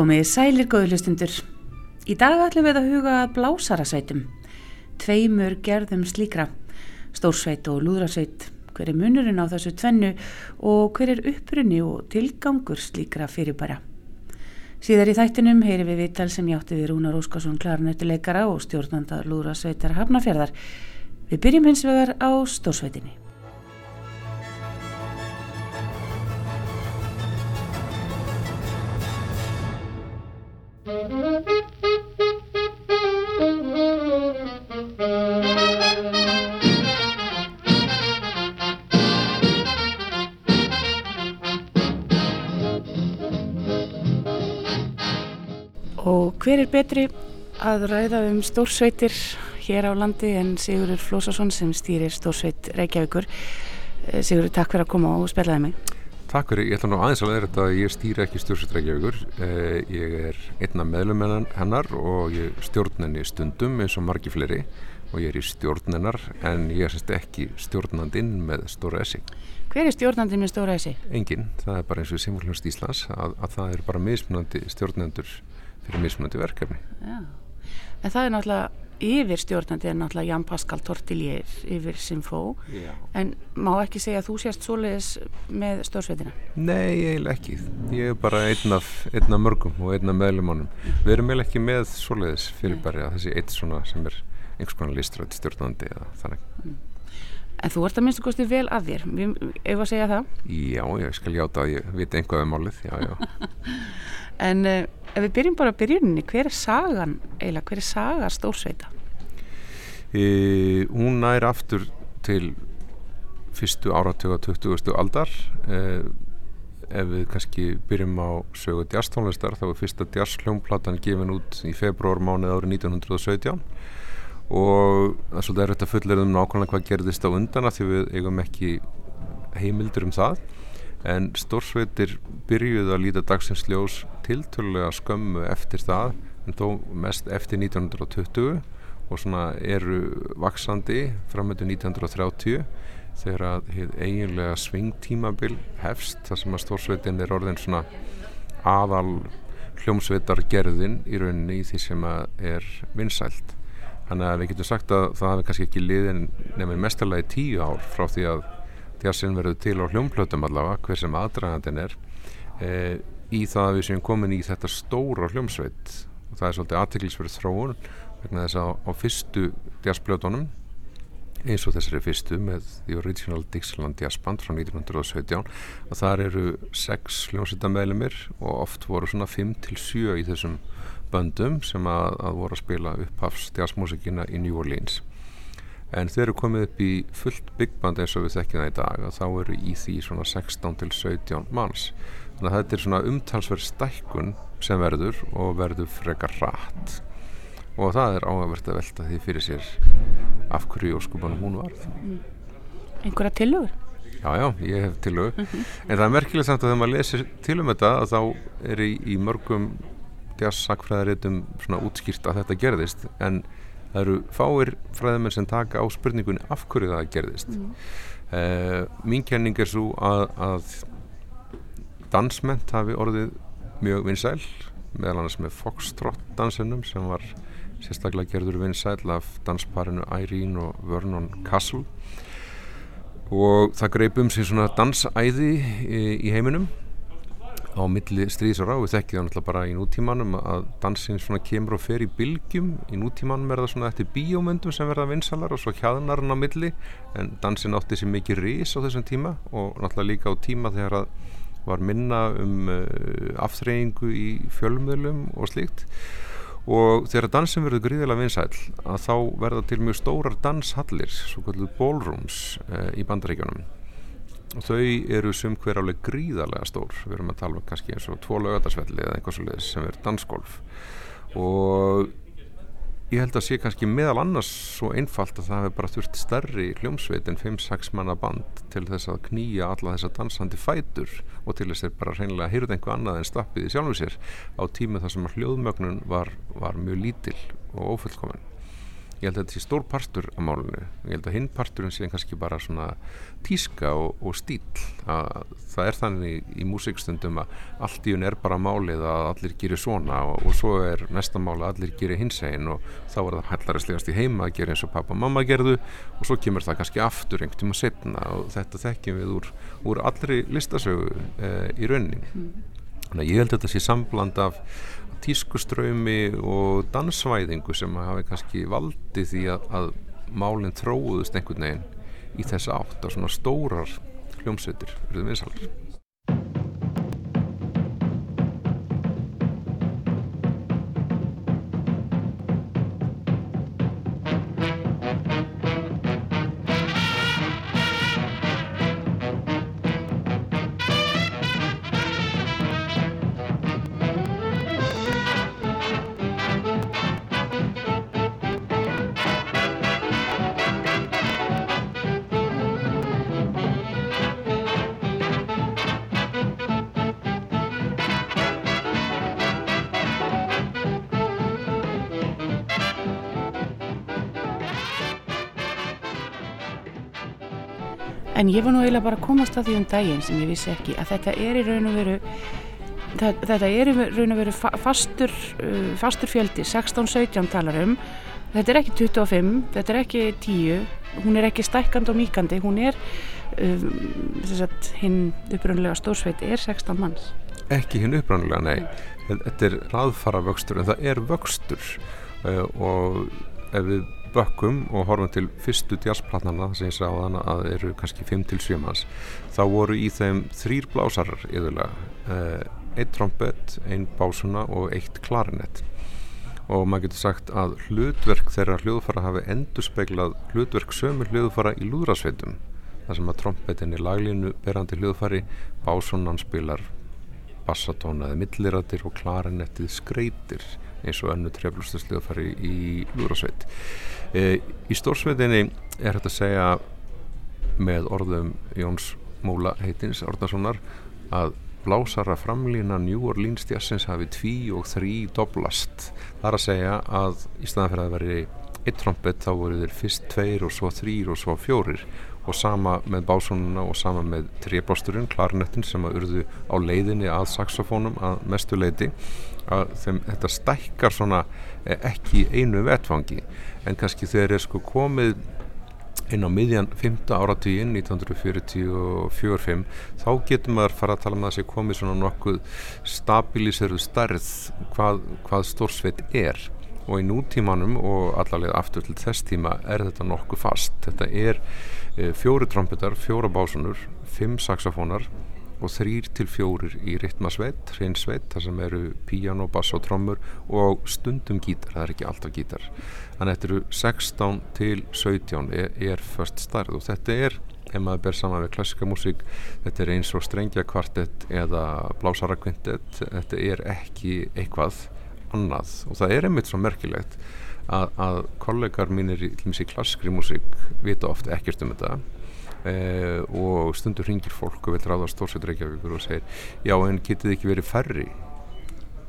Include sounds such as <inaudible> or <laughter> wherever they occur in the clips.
Komið sælir góðlustundur. Í dag ætlum við að huga að blásarasveitum. Tveimur gerðum slíkra. Stórsveit og lúðrasveit. Hver er munurinn á þessu tvennu og hver er upprunni og tilgangur slíkra fyrirbæra? Síðar í þættinum heyri við viðtal sem játti við Rúnar Óskarsson klarnöttuleikara og stjórnanda lúðrasveitar Hafnafjörðar. Við byrjum hins vegar á stórsveitinni. Hver er betri að ræða um stórsveitir hér á landi en Sigurður Flósason sem stýrir stórsveit Reykjavíkur. Eh, Sigurður, takk fyrir að koma og spjallaði mig. Takk fyrir, ég ætla nú aðeins að vera þetta að ég stýra ekki stjórnstrækjavíkur. Eh, ég er einna meðlum hennar og ég stjórn henni stundum eins og margi fleiri og ég er í stjórn hennar en ég er sérst ekki stjórnandinn með stóra essi. Hver er stjórnandinn með stóra essi? Engin, það er bara eins og í Simfóljónst Íslands að, að það er bara mismunandi stjórnendur fyrir mismunandi verkefni. Já, en það er náttúrulega yfir stjórnandi er náttúrulega Jan Pascal Tortillier yfir Simfó Já. en má ekki segja að þú sést svoleiðis með stórsveitina? Nei, eiginlega ekki. Ég er bara einn af, einn af mörgum og einn af meðlumunum. Við erum eiginlega ekki með svoleiðis fyrir bara þessi eitt svona sem er einhvers konar listrætt stjórnandi eða þannig. En þú ert að minnstu kosti vel að þér, ef að segja það. Já, ég skal játa að ég veit einhvað um málið, já, já. <laughs> En uh, ef við byrjum bara að byrjuninni, hver er sagan eiginlega, hver er saga stórsveita? E, hún nær aftur til fyrstu áratöga 20. aldar. E, ef við kannski byrjum á sögu djastónlistar, þá er fyrsta djastljónplatan gefin út í februarmánuð árið 1917 og það er svolítið erfitt að fullera um nákvæmlega hvað gerðist á undan af því við eigum ekki heimildur um það. En stórsveitir byrjuðu að líta dagsins ljós tiltölulega skömmu eftir það en þó mest eftir 1920 og svona eru vaksandi framöndu 1930 þegar að eiginlega svingtímabil hefst þar sem að stórsveitin er orðin svona aðal hljómsveitar gerðin í rauninni í því sem að er vinsælt þannig að við getum sagt að það hefði kannski ekki liðin nefnir mestarlega í tíu ár frá því að jazzin verður til á hljómplötum allavega hver sem aðdragandin er e, í það að við séum komin í þetta stóra hljómsveit. Og það er svolítið aðteglisverð þróun vegna þess að á fyrstu jazzplötunum eins og þessari fyrstu með The Original Dixieland Jazz Band frá 1917 og þar eru sex hljómsveitamælimir og oft voru svona 5-7 í þessum böndum sem að, að voru að spila upphafs jazzmusikina í New Orleans en þeir eru komið upp í fullt byggband eins og við þekkjum það í dag og þá eru í því svona 16 til 17 manns þannig að þetta er svona umtalsverð stækkun sem verður og verður frekar rætt og það er áhugavert að velta því fyrir sér af hverju óskupanum hún varð mm. Einhverja tilögur? Já, já, ég hef tilögu mm -hmm. en það er merkilegt samt að þegar maður lesir til um þetta að þá er í, í mörgum jazzsakfræðaritum svona útskýrt að þetta gerðist en það eru fáir fræðamenn sem taka á spurningunni af hverju það gerðist. Mm. uh, mín kenning er svo að, að dansment hafi orðið mjög vinsæl meðal annars með Foxtrot dansinum sem var sérstaklega gerður vinsæl af dansparinu Irene og Vernon Castle. Og það greip um sig svona dansæði í, í heiminum á milli stríðsara og við þekkið það náttúrulega bara í nútímanum að dansin svona kemur og fer í bylgjum. Í nútímanum er það svona eftir bíómyndum sem verða vinsalar og svo hjaðnar hann á milli en dansin átti sér mikið rís á þessum tíma og náttúrulega líka á tíma þegar það var minna um uh, aftreyingu í fjölmjölum og slíkt. Og þegar dansin verður gríðilega vinsæl að þá verða til mjög stórar danshallir svo kallið ballrooms uh, í bandaríkjónum og þau eru sum hver áleg gríðarlega stór. Við erum að tala um kannski eins og tvo lögadagsvelli eða einhvers leiðis sem er dansgolf og ég held að sé kannski meðal annars svo einfalt að það hefur bara þurft stærri hljómsveit en 5-6 manna band til þess að knýja alla þessa dansandi fætur og til þess að bara reynilega að hýrða einhver annað en stappið í sjálfu sér á tíma þar sem að hljóðmögnun var, var mjög lítil og ofullkomin ég held að þetta sé stór partur á málunni ég held að hinn parturinn sé kannski bara svona tíska og, og stíl að það er þannig í músikstundum að allt í hún er bara málið að allir gerir svona og, og svo er næsta máli að allir gerir hins einn og þá er það hællarislegast í heima að gera eins og pappa og mamma gerðu og svo kemur það kannski aftur einhvern tíma setna og þetta þekkjum við úr, úr allri listasögu eh, í rauninni. Mm. Þannig að ég held að þetta sé sambland af tískuströymi og dansvæðingu sem hafi kannski valdi því að, að málinn tróðust einhvern veginn í þess átt að svona stórar hljómsveitir verður vinsalar. En ég var nú eiginlega bara að komast að því um daginn sem ég vissi ekki að þetta er í raun og veru það, þetta er í raun og veru fastur, uh, fastur fjöldi 16-17 talar um þetta er ekki 25, þetta er ekki 10, hún er ekki stækkand og mýkandi, hún er um, hinn uppröndulega stórsveit er 16 manns. Ekki hinn uppröndulega, nei þetta er raðfara vöxtur en það er vöxtur uh, og ef við bökkum og horfum til fyrstu jazzplatnarna sem ég sagði á þann að eru kannski 5-7 manns. Þá voru í þeim þrýr blásarar yfirlega eh, eitt trombett, einn básuna og eitt klarinett. Og maður getur sagt að hlutverk þeirra hljóðfara hafi endur speglað hlutverk sömur hljóðfara í lúðrasveitum þar sem að trombettin er laglínu berandi hljóðfari, básunan spilar bassatónaði milliratir og klarinettið skreitir eins og önnu treflustusliðafari í Lúrasveit e, í stórsveitinni er þetta að segja með orðum Jóns Múla heitins Ornarssonar að blásara framlýna New Orleans jazzins hafi tví og þrý doblast. Þar að segja að í staðan fyrir að veri eitt trombett þá voru þeir fyrst tveir og svo þrýr og svo fjórir. Og sama með básónuna og sama með trébásturinn, klarinettin sem að urðu á leiðinni að saxofónum að mestu leiti að þeim, þetta stækkar svona eh, ekki einu vetfangi en kannski þegar er sko komið inn á miðjan 5. áratvíinn 1944-5 þá getur maður fara að tala um það að það sé komið svona nokkuð stabiliseru starð hvað, hvað stórsveit er og í nútímanum og allavega aftur til þess tíma er þetta nokkuð fast þetta er e, fjóri trompetar, fjóra básunur fimm saxofónar og þrýr til fjórir í ritmasveit, hreinsveit, þar sem eru piano, bass og trommur og stundum gítar, það er ekki alltaf gítar. Þannig að þetta eru 16 til 17 er, er först starð og þetta er, ef maður ber saman við klassika músík, þetta er eins og strengja kvartett eða blásara kvintett, þetta er ekki eitthvað annað og það er einmitt svo merkilegt að, að kollegar mínir í, í klassikri músík vita oft ekkert um þetta eh, og stundur ringir fólk og vil ráða stórsveitur Reykjavíkur og segir já en getið ekki verið færri?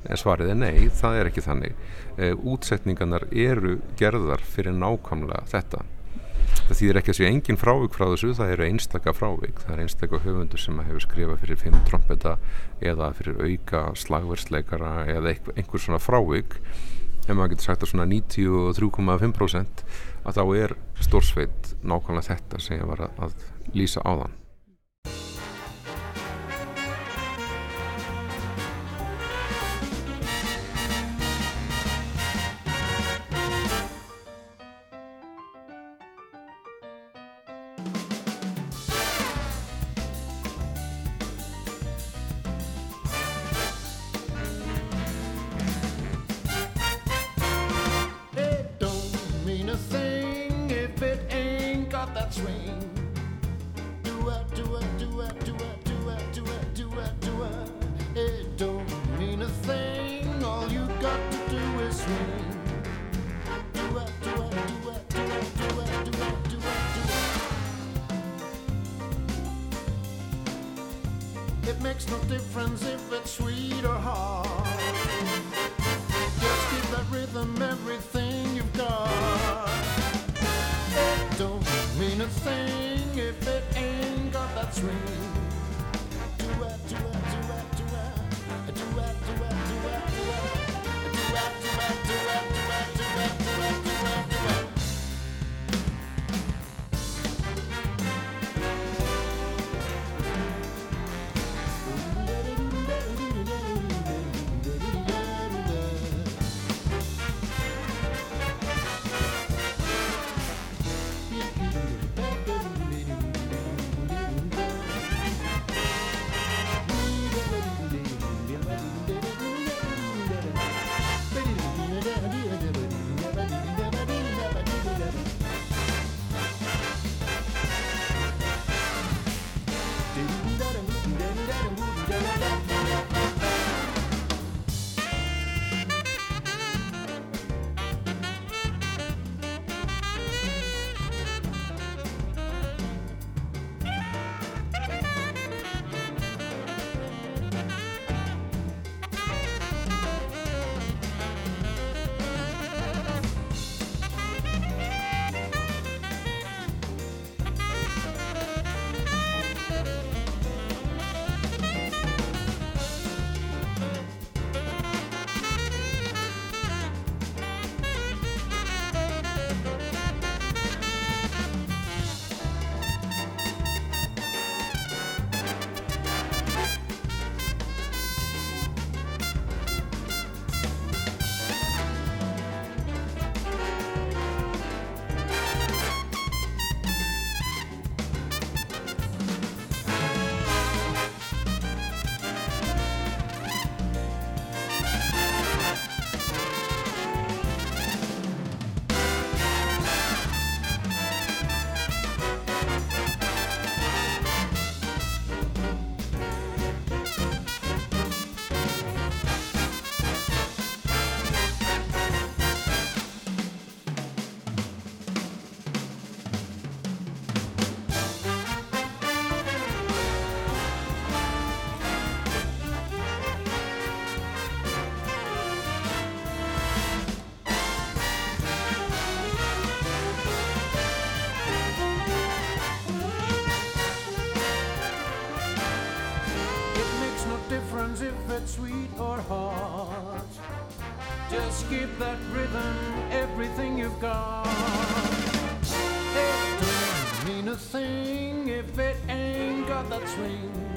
En svarið er nei, það er ekki þannig. Eh, útsetningarnar eru gerðar fyrir nákvæmlega þetta. Það þýðir ekki að séu engin frávik frá þessu það eru einstaka frávik, það er einstaka höfundur sem hefur skrifað fyrir fimm trompeta eða fyrir auka slagverðsleikara eða einhver svona frávik ef maður getur sagt að svona 93,5% að þá er stórsveit nákvæmlega þetta sem ég var að, að lýsa á þann keep that rhythm, everything you've got. It don't mean a thing if it ain't got that swing.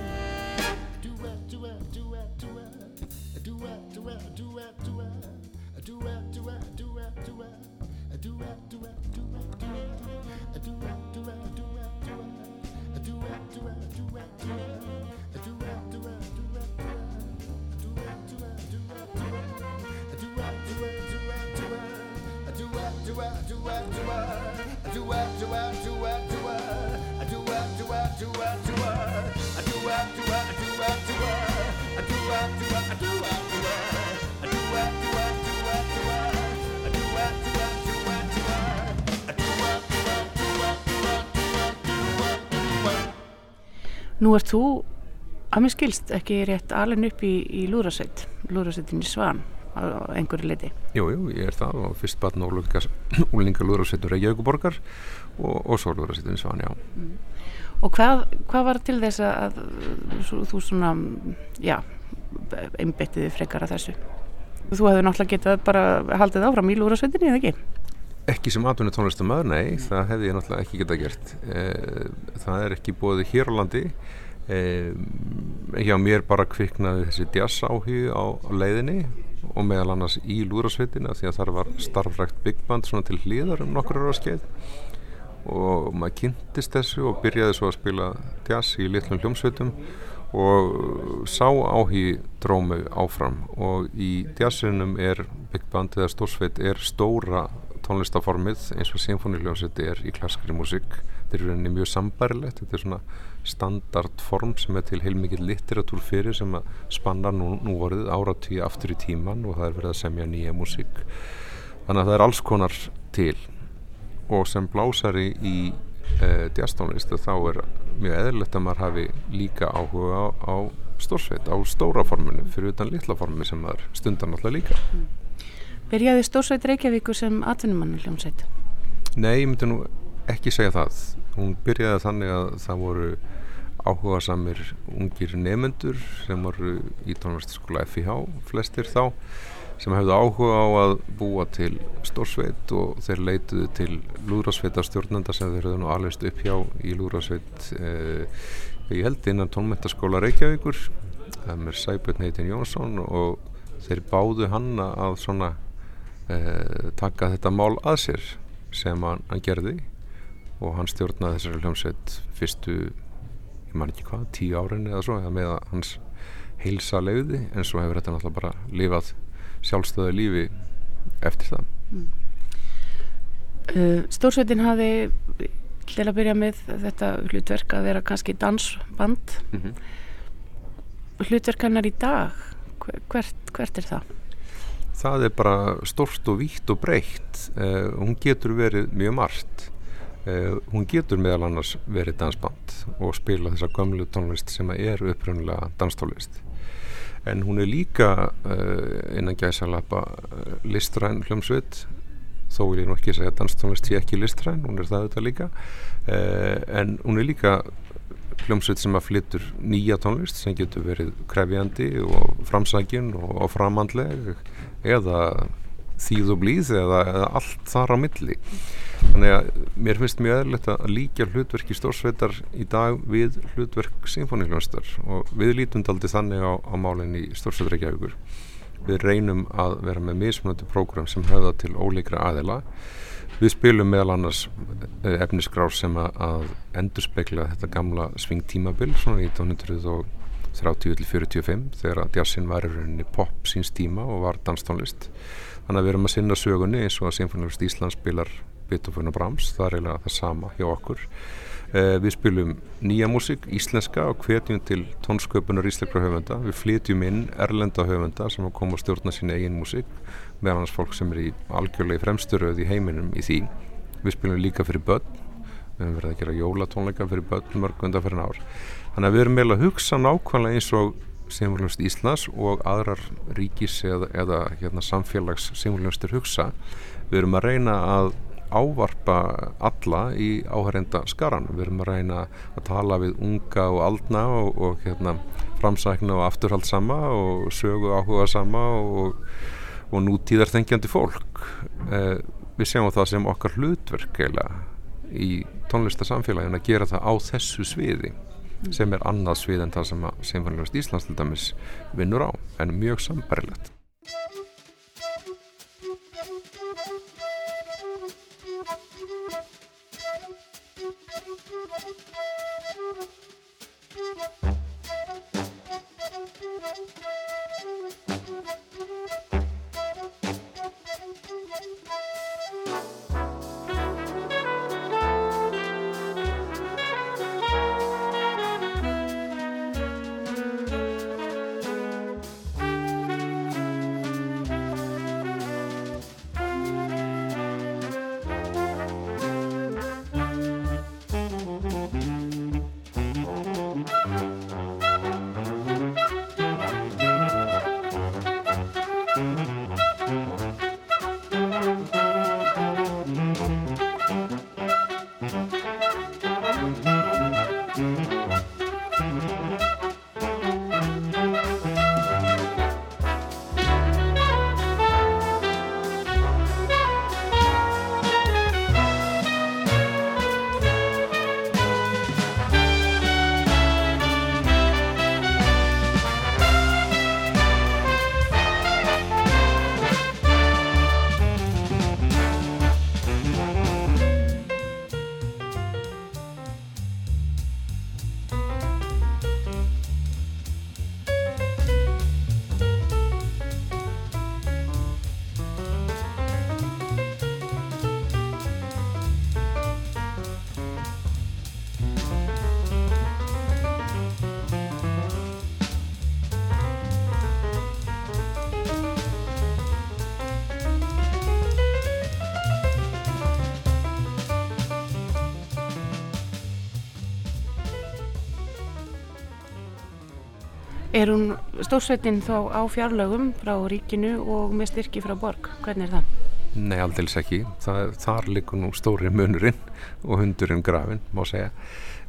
Nú ert þú, að mér skilst, ekki rétt alveg upp í, í lúðrasveit, lúðrasveitinni Svan á einhverju leiti. Jú, jú, ég er það og fyrst batn og úlinga lúðrasveitur Reykjavíkuborgar og, og svo lúðrasveitin Svan, já. Og hvað, hvað var til þess að þú, þú svona, já, einbyttið frekar að þessu? Þú hefði náttúrulega getað bara haldið áfram í lúðrasveitinni, eða ekki? Ekki sem atvinni tónlistamöður, nei, það hefði ég náttúrulega ekki getað gert. Eh, Það er ekki búið hér á landi. Eh, Hjá mér bara kviknaði þessi jazz áhugi á, leiðinni og meðal annars í lúðrasveitina því að þar var starfrækt big band svona til hlýðar um nokkur ára skeið og maður kynntist þessu og byrjaði svo að spila jazz í litlum hljómsveitum og sá áhugi drómu áfram og í jazzinum er big band eða stórsveit er stóra tónlistaformið eins og symfóniljónsveit er í klassikri músík. Þetta er rauninni mjög sambarilegt þetta er svona standardform sem er til heilmikið litteratúr fyrir sem að spanna nú, nú vorið áratví aftur í tíman og það er verið að semja nýja músík. Þannig að það er alls konar til. Og sem blásari í uh, jazztónlist þá er mjög eðlilegt að maður hafi líka áhuga á, á stórsveit, á stóra forminu fyrir utan litla forminu sem maður stundar náttúrulega líka Byrjaði stórsveit Reykjavíkur sem atvinnumann hljómsveit? Nei, ég myndi nú ekki segja það Hún byrjaði þannig að það voru áhuga samir ungir nefendur sem voru í tónlistaskóla FIH, flestir þá, sem hefðu áhuga á að búa til stórsveit og þeir leituðu til lúðrasveita stjórnenda sem þeir höfðu nú alvegst upp hjá í lúðrasveit eh, ég held innan tónmentaskóla Reykjavíkur það er Sæbjörn Heitin Jónsson og þeir báðu hann að svona eh, taka þetta mál að sér sem hann, hann gerði og hann stjórnaði þessari hljómsveit fyrstu, ég man ekki hvað, tíu árin eða svo, eða með hans heilsa leiði en svo hefur þetta náttúrulega bara lifað sjálfstöðu lífi eftir það. Uh, Stórsveitin hafi til að byrja með þetta hlutverk að vera kannski dansband Mm -hmm. hlutverk hennar í dag hver- hvert, hvert er það? Það er bara stort og vítt og breytt. Uh, hún getur verið mjög margt. Uh, hún getur meðal annars verið dansband og spila þessa gömlu tónlist sem er upprönnulega danstónlist. En hún er líka uh, innan gæsalappa listræn hljómsveit þó vil ég nú ekki segja að danstónlist sé ekki listræn, hún er það auðvitað líka en hún er líka hljómsveit sem að flyttur nýja tónlist sem getur verið krefjandi og framsækin og, og framandleg eða þýð og blíð eða, eða allt þar á milli. Þannig að mér finnst mjög eðlilegt að líka hlutverki stórsveitar í dag við hlutverk symfónihljónstar og við lítum daldi þannig á, á málinn í stórsveitrækjavíkur við reynum að vera með mismunandi prógram sem höfða til ólíkra aðila. Við spilum meðal annars eh, efnisgrár sem að, að endurspegla þetta gamla svingtímabil svona í 1930-45 þegar að jazzin var í rauninni pop síns tíma og var danstónlist. Þannig að við erum að sinna sögunni eins og að Sinfonilist Íslands spilar Beethoven og Brahms, það er eiginlega það sama hjá okkur. Eh, við spilum nýja músík, íslenska og hvetjum til tónsköpunar íslenskra höfunda. Við flytjum inn erlenda höfunda sem að koma að stjórna sín eigin músík meðan hans fólk sem er í algjörlega fremsturöð í heiminum í því. Við spilum líka fyrir börn. Við höfum verið að gera jólatónleika fyrir börn mörg undan fyrir ár þannig að við erum meila að hugsa nákvæmlega eins og Simfóljónst Íslands og aðrar ríkis eða, eða hérna, samfélags Simfóljónstir hugsa. Við erum að reyna að ávarpa alla í áhærenda skaran við erum að reyna að tala við unga og aldna og, og hérna, framsækna og afturhaldsama og sögu áhuga sama og, og nútíðarþengjandi fólk. Eh, við sjáum það sem okkar hlutverk í tónlistasamfélagin að gera það á þessu sviði sem er annað svið en það sem að Sinfonilegast Íslands til dæmis vinnur á en mjög sambarilegt Er hún stórsveitin þá á fjárlögum frá ríkinu og með styrki frá borg? Hvernig er það? Nei, aldeilis ekki. Það, þar likur nú stóri munurinn og hundurinn grafin, má segja.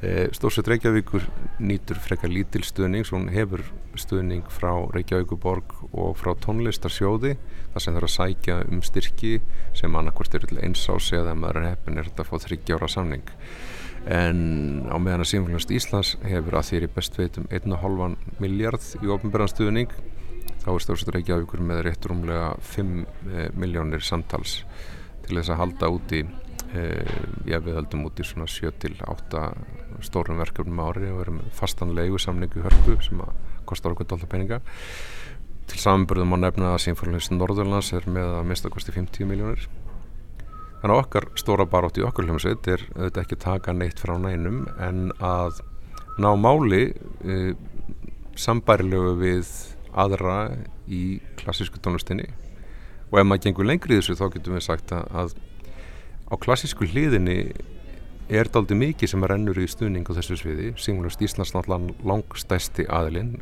E, Stórsveit Reykjavíkur nýtur frekar lítil stuðning, svo hún hefur stuðning frá Reykjavíkuborg og frá tónlistarsjóði, það sem þarf að sækja um styrki sem annarkvort eru til eins ás eða maður er er þetta að fá þryggjára samning. En á meðan að Sýnfélagast Íslands hefur að þér í best veitum 1,5 miljard í ofnbæran stuðning þá er Stórsveit Reykjavíkur með rétt rúmlega 5 eh, miljónir samtals til þess að halda úti eh, já við heldum úti svona 7-8 stórum verkefnum ári og erum fastan leigu samningu hörpu sem kostar okkur dálta peninga. Til samanbörðum á nefna að Sýnfólins Norðurlands er með að mista kosti 50 miljónir þannig að okkar stóra barótt í okkur hljómsveit er auðvitað ekki taka neitt frá nænum en að ná máli e, sambærilegu við aðra í klassísku tónlistinni. Og ef maður gengur lengri í þessu þá getum við sagt að, á klassísku hliðinni er daldi mikið sem rennur í stuðning á þessu sviði, Singulust Íslands náttúrulega langstæsti aðilinn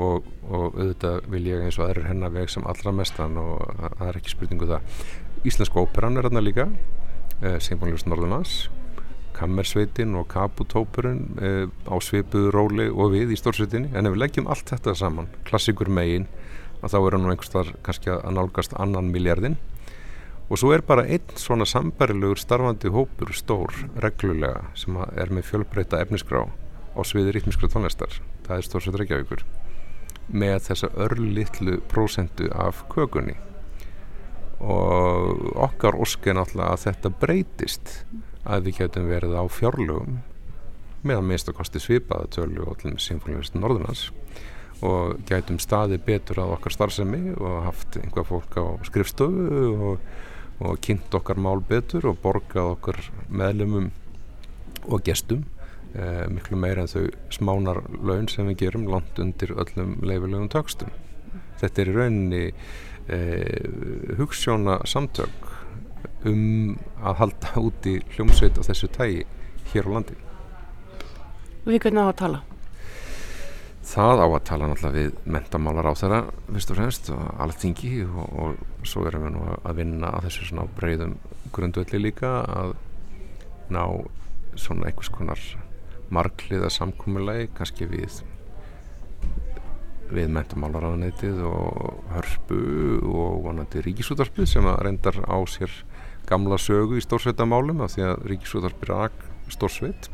og, og auðvitað vil ég eins og aðrir hennar veg sem allra mestan og það er ekki spurningu um það Íslenska óperan er hérna líka eh, Singulust Norðunars Kammersveitin og Kaputópurinn eh, á svipuðu róli og við í stórsveitinni. En ef við leggjum allt þetta saman klassikur megin að þá er hann nú einhvers þar kannski að nálgast annan miljardin og svo er bara einn svona sambarilegur starfandi hópur stór reglulega sem er með fjölbreyta efnisgrá á sviði rítmiskra tónlistar. Það er Stórsveit Reykjavíkur. Með þessa örlittlu prósendu af kökunni og okkar óski er náttúrulega að þetta breytist að við getum verið á fjárlugum meðan minnst að kosti svipaða tölu og allir með Sinfóniðist Norðunans og gætum staði betur að okkar starfsemi og haft einhvað fólk á skrifstöfu og og kynnt okkar mál betur og borgað okkar meðlumum og gestum eh, miklu meira en þau smánar laun sem við gerum langt undir öllum leifilegum tökstum. Þetta er í rauninni eh, hugssjóna samtök um að halda út í hljómsveit á þessu tægi hér á landi. Við hvernig á að tala? Það á að tala náttúrulega við mentamálar á þeirra fyrst og fremst og alþingi og, og svo erum við nú að vinna að þessu svona breyðum grundvelli líka að ná svona einhvers konar margliða samkúmulegi kannski við við mentamálaráðaneytið og hörpu og vonandi ríkisútarpið sem að reyndar á sér gamla sögu í stórsveitamálum af því að ríkisútarpið er stórsveit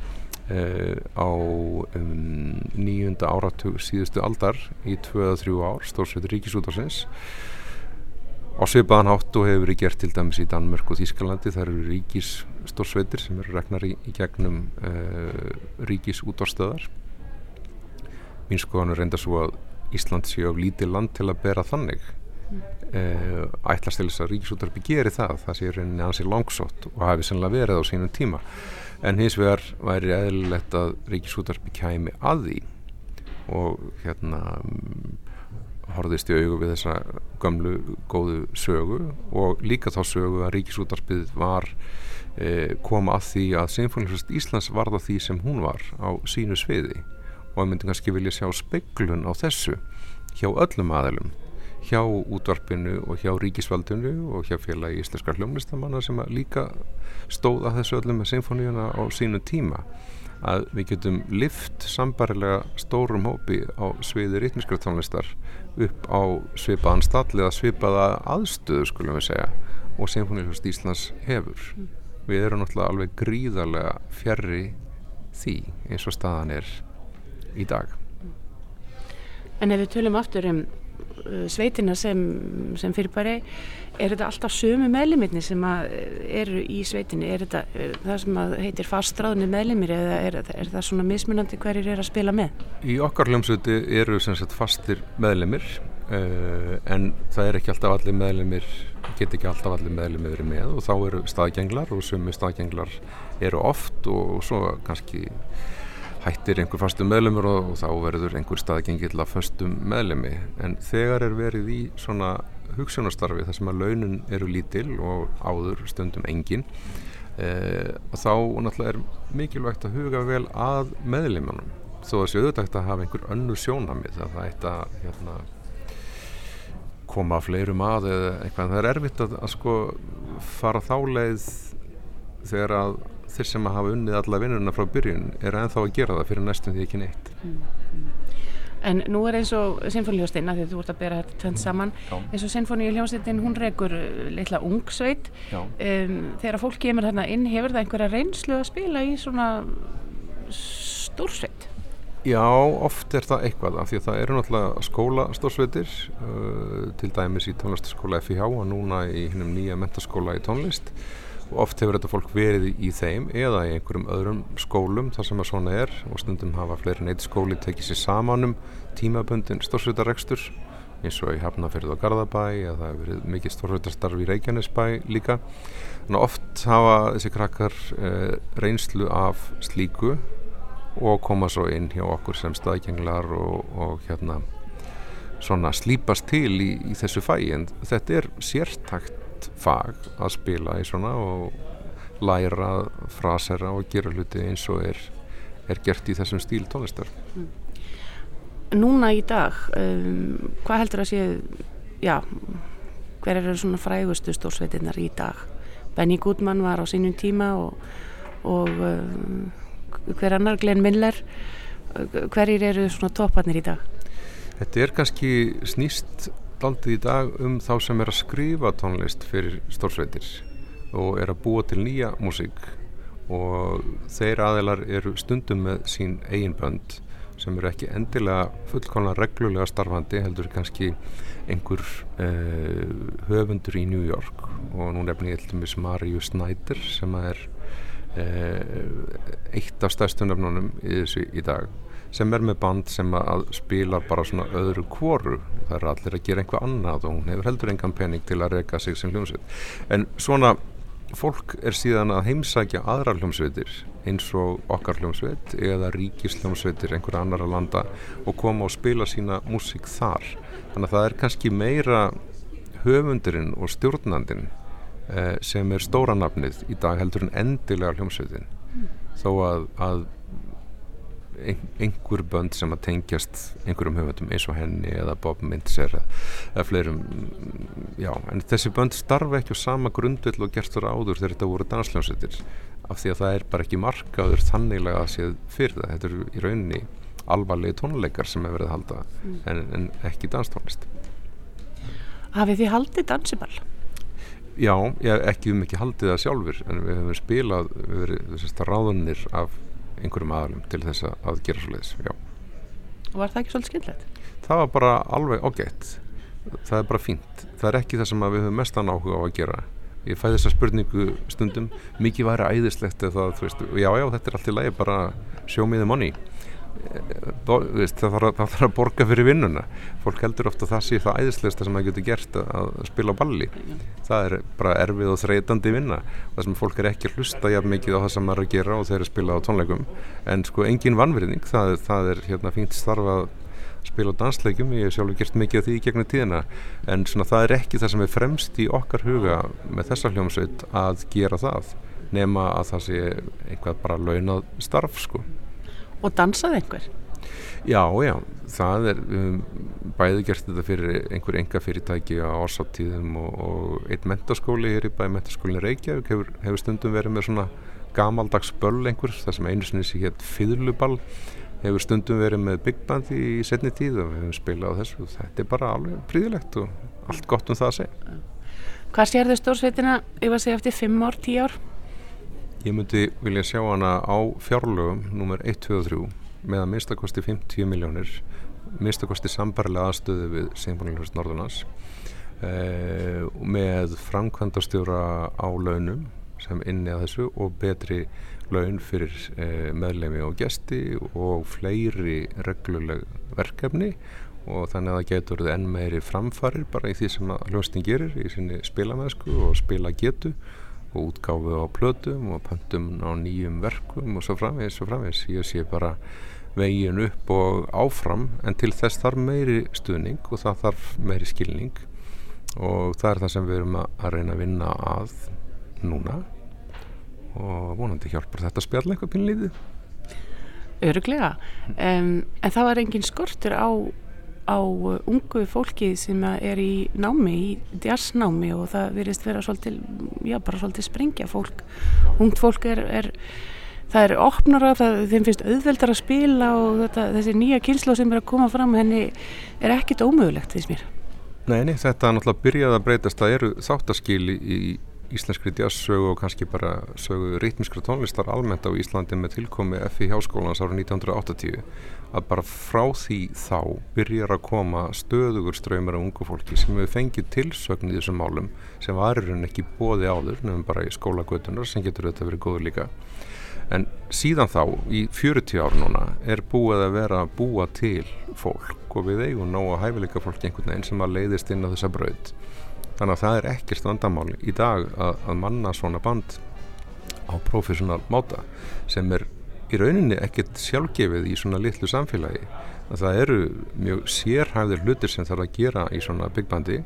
Uh, á um, nýjunda áratug síðustu aldar í 2-3 ár stórsveitur ríkisútarsins á svipaðan hátt og hefur verið gert til dæmis í Danmörk og Þískalandi þar eru ríkisstórsveitir sem eru regnar í, í gegnum uh, ríkisútarstöðar mín skoðan er reynda svo að Ísland sé á lítið land til að bera þannig. Mm. uh, ætlast til þess að ríkisútarpi geri það. Það sé reyninni ansið langsótt og hafi sannlega verið á sínum tíma. En hins vegar væri eðlilegt að Ríkisútarpi kæmi að því og hérna horfðist í augu við þessa gamlu góðu sögu og líka þá sögu að Ríkisútarpið var eh, koma að því að Sinfóníflust Íslands var það því sem hún var á sínu sviði og ég myndi kannski vilja sjá speiklun á þessu hjá öllum aðelum hjá útvarpinu og hjá ríkisvaldinu og hjá félagi íslenskar hljómlistamanna sem líka stóða þessu öllum með symfóníuna á sínu tíma. Að við getum lift sambarilega stórum hópi á sviði rítmiskra tónlistar upp á svipaðan stall eða svipaða aðstöðu skulum við segja og Symfóníulust Íslands hefur. Við erum náttúrulega alveg gríðarlega fjarrri því eins og staðan er í dag En ef við tölum aftur um Uh, sveitina sem, sem fyrirbæri er þetta alltaf sömu meðlimirni sem eru í sveitinni er þetta uh, það sem heitir fastráðni meðlimir eða er, er það svona mismunandi hverjir er að spila með? Í okkar hljómsveiti eru sem sagt fastir meðlimir uh, en það er ekki alltaf allir meðlimir get ekki alltaf allir meðlimir með og þá eru staðgenglar og sömu staðgenglar eru oft og svo kannski hættir einhver fastum meðlumur og, og þá verður einhver staðgengil að fastum meðlumi en þegar er verið í svona hugsunastarfi þar sem að launin eru lítil og áður stundum engin e, þá náttúrulega er mikilvægt að huga vel að meðlumunum þó að þessu auðvitað að hafa einhver önnu sjónamið að það eitt að hérna, koma fleirum að eða eitthvað. En það er erfitt að, að sko fara þá leið þegar að þeir sem hafa unnið alla vinnuna frá byrjun er ennþá að gera það fyrir næstum því ekki neitt En nú er eins og Sinfoníuhljóðstin, að því að þú ert að bera þetta tvönd saman, Já. eins og Sinfoníuhljóðstin, hún rekur uh, litla ungsveit. Um, þegar fólk kemur þarna inn, hefur það einhverja reynslu að spila í svona stórsveit? Já, oft er það eitthvað af því að það eru náttúrulega skólastórsveitir uh, til dæmis í tónlistaskóla FIH og núna í hinnum nýja mentaskóla í tónlist oft hefur þetta fólk verið í, þeim eða í einhverjum öðrum skólum þar sem að svona er og stundum hafa fleiri neitt skóli tekið sér saman um tímabundin stórsveitarekstur eins og í Hafnafjörð og Garðabæ eða það hefur verið mikið stórsveitastarf í Reykjanesbæ líka. Þannig að oft hafa þessi krakkar uh, reynslu af slíku og koma svo inn hjá okkur sem staðgenglar og, og hérna svona slípast til í, í þessu fæi en þetta er sértakt fag að spila í svona og læra frasera og gera hluti eins og er, er gert í þessum stíl tónlistar Núna í dag, um, hvað heldur að sé, já, hver eru svona frægustu stórsveitinnar í dag? Benny Goodman var á sínum tíma og, og um, hver annar Glenn Miller, hverjir eru svona topparnir í dag? Þetta er kannski snýst daldið í dag um þá sem er að skrifa tónlist fyrir stórsveitir og er að búa til nýja músík. Og þeir aðeilar eru stundum með sín eigin bönd sem eru ekki endilega fullkomlega reglulega starfandi heldur kannski einhver uh, höfundur í New York. Og nú nefnir ég til dæmis Mariu Snyder sem er uh, eitt af stærstu nefnunum í þessu í dag sem er með band sem að spila bara svona öðru kvoru það er allir að gera einhvað annað og hún hefur heldur engan pening til að reyka sig sem hljómsveit. En svona fólk er síðan að heimsækja aðra hljómsveitir eins og okkar hljómsveit eða ríkisljómsveitir einhverja annar að landa og koma og spila sína músík þar. Þannig að það er kannski meira höfundurinn og stjórnandinn eh, sem er stóra nafnið í dag heldur en endilega hljómsveitin. Þó að, að einhver bönd sem að tengjast einhverjum höfundum eins og henni eða Bob Mintzer eða fleirum já, en þessi bönd starfa ekki á sama grundvill og gerstur áður þegar þetta voru dansljónsettir af því að það er bara ekki markaður þanniglega að séð fyrir það. Þetta eru í rauninni alvarlegi tónleikar sem hefur verið að halda en, en ekki danstónlist. Hafið þið haldið dansiball? Já, ég ekki um ekki haldið það sjálfur en við hefum spilað við hefum ráðunir af einhverjum aðalum til þess að, gera svo leiðis var það ekki svolítið skemmtilegt? það var bara alveg ágætt. Það er bara fínt. Það er ekki það sem við höfum mestan áhuga á að gera. Ég fæ þessa spurningu stundum. Mikið væri æðislegt eða það, þú veist, já já þetta er allt í lagi bara show me the money veist, það, þarf að, það þarf að borga fyrir vinnuna. Fólk heldur ofta að það sé það æðislegsta sem það getur gert að, spila balli það er bara erfið og þreytandi vinna. Það sem fólk er ekki að hlusta jafn mikið á það sem maður er að gera og þeir eru að spila á tónleikum. En sko engin vannverðing það, það er hérna fínt starf að spila á dansleikjum, ég hef sjálfur gert mikið af því í gegnum tíðina. En svona það er ekki það sem er fremst í okkar huga með þessa hljómsveit að gera það nema að það sé eitthvað bara launað starf sko Og dansaði einhver? Já, já, það er um, bæði gert þetta fyrir einhver enga fyrirtæki á ásáttíðum og, og einn mentaskóli hér í bæði mentaskólinu Reykjavík hefur, hefur stundum verið með svona gamaldags böll einhver, það sem einu sinni sé hér fyrluball, hefur stundum verið með big band í setni tíð og við hefum spilað á þessu og þetta er bara alveg príðilegt og allt gott um það að segja. Hvað sérðu stórsveitina, ég var að segja eftir 5 ár, 10 ár? Ég myndi vilja sjá hana á fjárlögum nummer 1, 2 og 3 með að minnstakosti 50 miljónir minnstakosti sambarlega aðstöðu við Sýnbúinljóðs Norðunars eh, með framkvæmdastjóra á launum sem inni að þessu og betri laun fyrir eh, meðlemi og gesti og fleiri regluleg verkefni. Og þannig að það getur enn meiri framfarir bara í því sem hljóstin gerir í sinni spilamæsku og spila getu og útgáfu á plötum og pöntum á nýjum verkum og svo framvegis og framvegis. Ég sé bara vegin upp og áfram en til þess þarf meiri stuðning og það þarf meiri skilning. Og það er það sem við erum að, að reyna að vinna að núna. Og vonandi hjálpar þetta spjall eitthvað pínlítið Öruglega. Um, en það var engin skortur á, á uh, ungu fólki sem er í námi, í jazznámi og það virðist vera svolítið, já bara svolítið sprengja fólk. Ungt fólk er, er það er opnara, það, þeim finnst auðveldar að spila og þetta, þessi nýja kynslu sem er að koma fram henni er ekkit ómögulegt þess mér. Nei, nei, þetta er náttúrulega byrjað að breytast það eru þáttaskil í íslenskri jazzsögu og kannski bara sögu rítmiskra tónlistar almennt á Íslandi með tilkomi FI Háskólans árið 1980 að bara frá því þá byrjar að koma stöðugur ströymar af ungu fólki sem hefur fengið tilsögn í þessum málum sem varirinn ekki bóði áður nefnum bara í skólagötunar sem getur þetta verið góður líka. En síðan þá í 40 ár núna er búið að vera að búa til fólk og við eigum ná að hæfileika fólk einhvern veginn sem að leiðist inn á þessa braud þannig að það er ekkert vandamál í dag að, að manna svona band á professional máta sem er í rauninni ekkert sjálfgefið í svona litlu samfélagi. Að það eru mjög sérhæfðir hlutir sem þarf að gera í svona byggbandi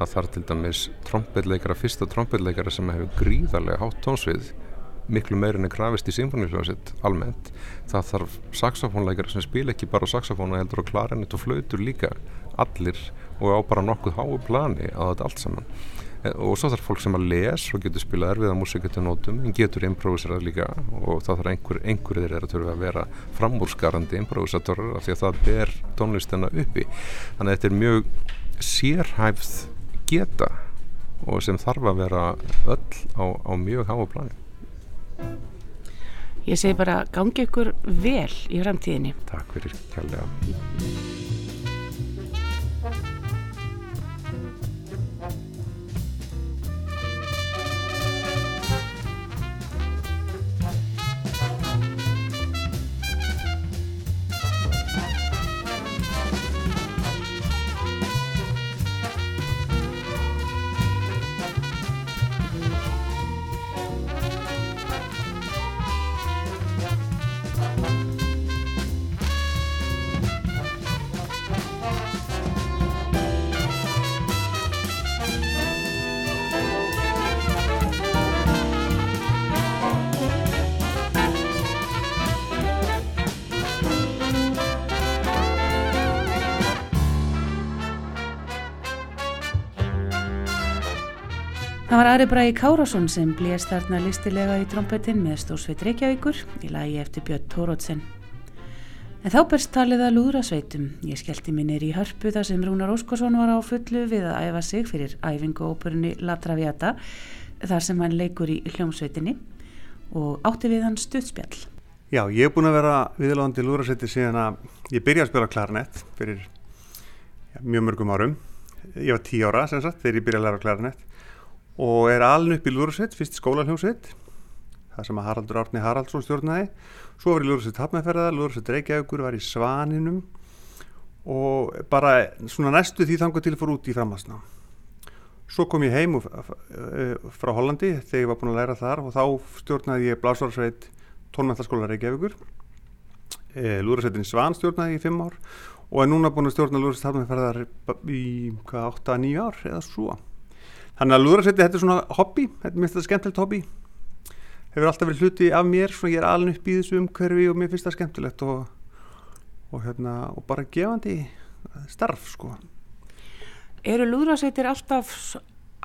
það þarf til dæmis trombetleikara, fyrsta trombetleikara sem hefur gríðarlega hátt tónsvið miklu meirin er krafist í symfóníuljóðsitt almennt. Það þarf saxofónleikari sem spila ekki bara saxofóna heldur og klarinett og flautur líka. Allir og á bara nokkuð háu plani að þetta allt saman. E, og svo þarf fólk sem að les og getur spila erfiða músikutu nótum en getur improviserað líka og það þarf einhver, einhverjir er að þurfa að vera framúrskarandi improvisatorar af því að það ber tónlistina uppi. Þannig að þetta er mjög sérhæfð geta og sem þarf að vera öll á, á mjög háu plani. Ég segi bara gangi ykkur vel í framtíðinni. Takk fyrir kærlega. Ari Bræði Kárásson sem blés þarna listilega í trompetin með Stórsveit Reykjavíkur í lagi eftir Björn Tórótsen. En þá berst talið að lúðra sveitum. Ég skellti minnir í hörpu þar sem Rúnar Óskarsson var á fullu við að æfa sig fyrir æfingu óperunni La Traviata þar sem hann leikur í hljómsveitinni og átti við hann stuðspjall. Já, ég hef búin að vera viðlóðandi lúðrasveiti síðan að ég byrjaði að spila klarinett fyrir já, mjög mörgum árum. Ég var tí ára sem sagt þegar ég byrjaði að læra klarinett og er aln upp í Lúrasveit, fyrst skólaljósveit það sem að Haraldur Árni Haraldsson stjórnaði. Svo var í Lúrasveit Hafnæferða Lúrasveit Reykjavíkur var í Svaninum. Og bara svona næstu því þangu til fór út í framhansna svo kom ég heim frá Hollandi þegar ég var búin að læra þar og þá stjórnaði ég Blásvarsveit tónmæntaskóla Reykjavíkur. E, Lúrasveitin Svan stjórnaði ég í fimm ár og er núna búin að stjórna Lúrasveit Hafnæferðar í 8-9 ár eða svo Þannig að lúðrarsveiti þetta er svona hobby, þetta er mest þetta skemmtilegt hobby. Hefur alltaf verið hluti af mér, svona ég er alveg upp í þessu umhverfi og mér finnst það skemmtilegt og, og, hérna, og bara gefandi starf sko. Eru lúðrarsveitir alltaf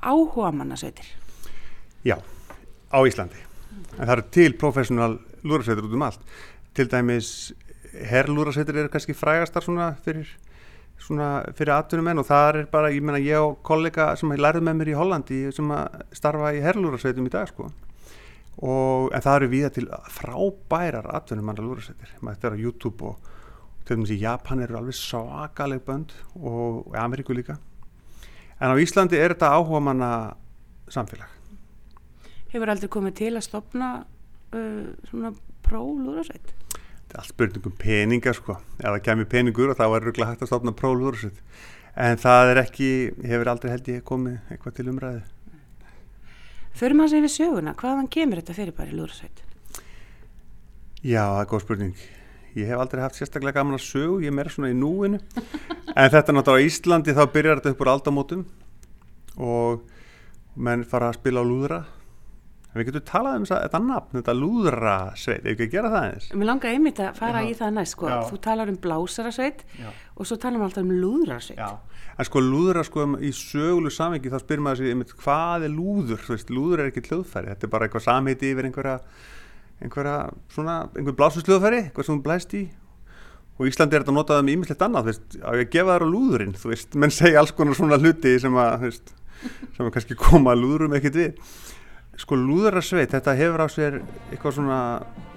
áhuga mannasveitir? Já, á Íslandi. En það eru til professional lúðrarsveitir út um allt. Til dæmis herrlúðrarsveitir eru kannski frægastar svona fyrir fyrir atvinnumenn og það er bara, ég menna ég og kollega sem lærið með mér í Hollandi sem starfa í herrlúrasveitum í dag sko. Og en það eru viða til frábærar atvinnumanna lúrasveitir, maður þetta er á YouTube og til dæmis í Japan eru alveg svakaleg bönd og Ameríku líka. En á Íslandi er þetta áhuga manna samfélag. Hefur aldrei komið til að stopna uh, svona pró-lúrasveit? Allt spurningum peningar sko. Ef það kemur peningur og þá er rúglega hægt að stopna prólur en það er ekki hefur aldrei held ég komið eitthvað til umræði Förum að segja við söguna, hvaðan kemur þetta fyrir bara í lúrasveit? Já, það er góð spurning. Ég hef aldrei haft sérstaklega gaman að sögu ég er meira svona í núinu. <laughs> En þetta náttúrulega á Íslandi þá byrjar þetta upp úr aldamótum og menn fara að spila á lúðra en við getum talað um þetta nafn, þetta lúðrasveit. Ef við ekki að gera það eins Mér langar einmitt að fara Já. í það næst sko. Þú talar um blásarasveit og svo talar við alltaf um lúðrasveit. en sko lúðra sko í sögulu samhengi þá spyrir maður sig einmitt, hvað er lúður, þú veist, lúður er ekki hljóðfæri. Þetta er bara eitthvað samheiti yfir einhverja einhverja svona, einhver blásusljóðfæri eitthvað sem hún blæst í. Og Íslandi er þetta notað um ímislegt annað, þú veist, að gefa þær á lúðurinn, þú veist, menn segja alls konar svona hluti sem að, veist, sem að kannski koma lúðurum ekkert við. Sko lúðurasveit, þetta hefur á sér eitthvað svona,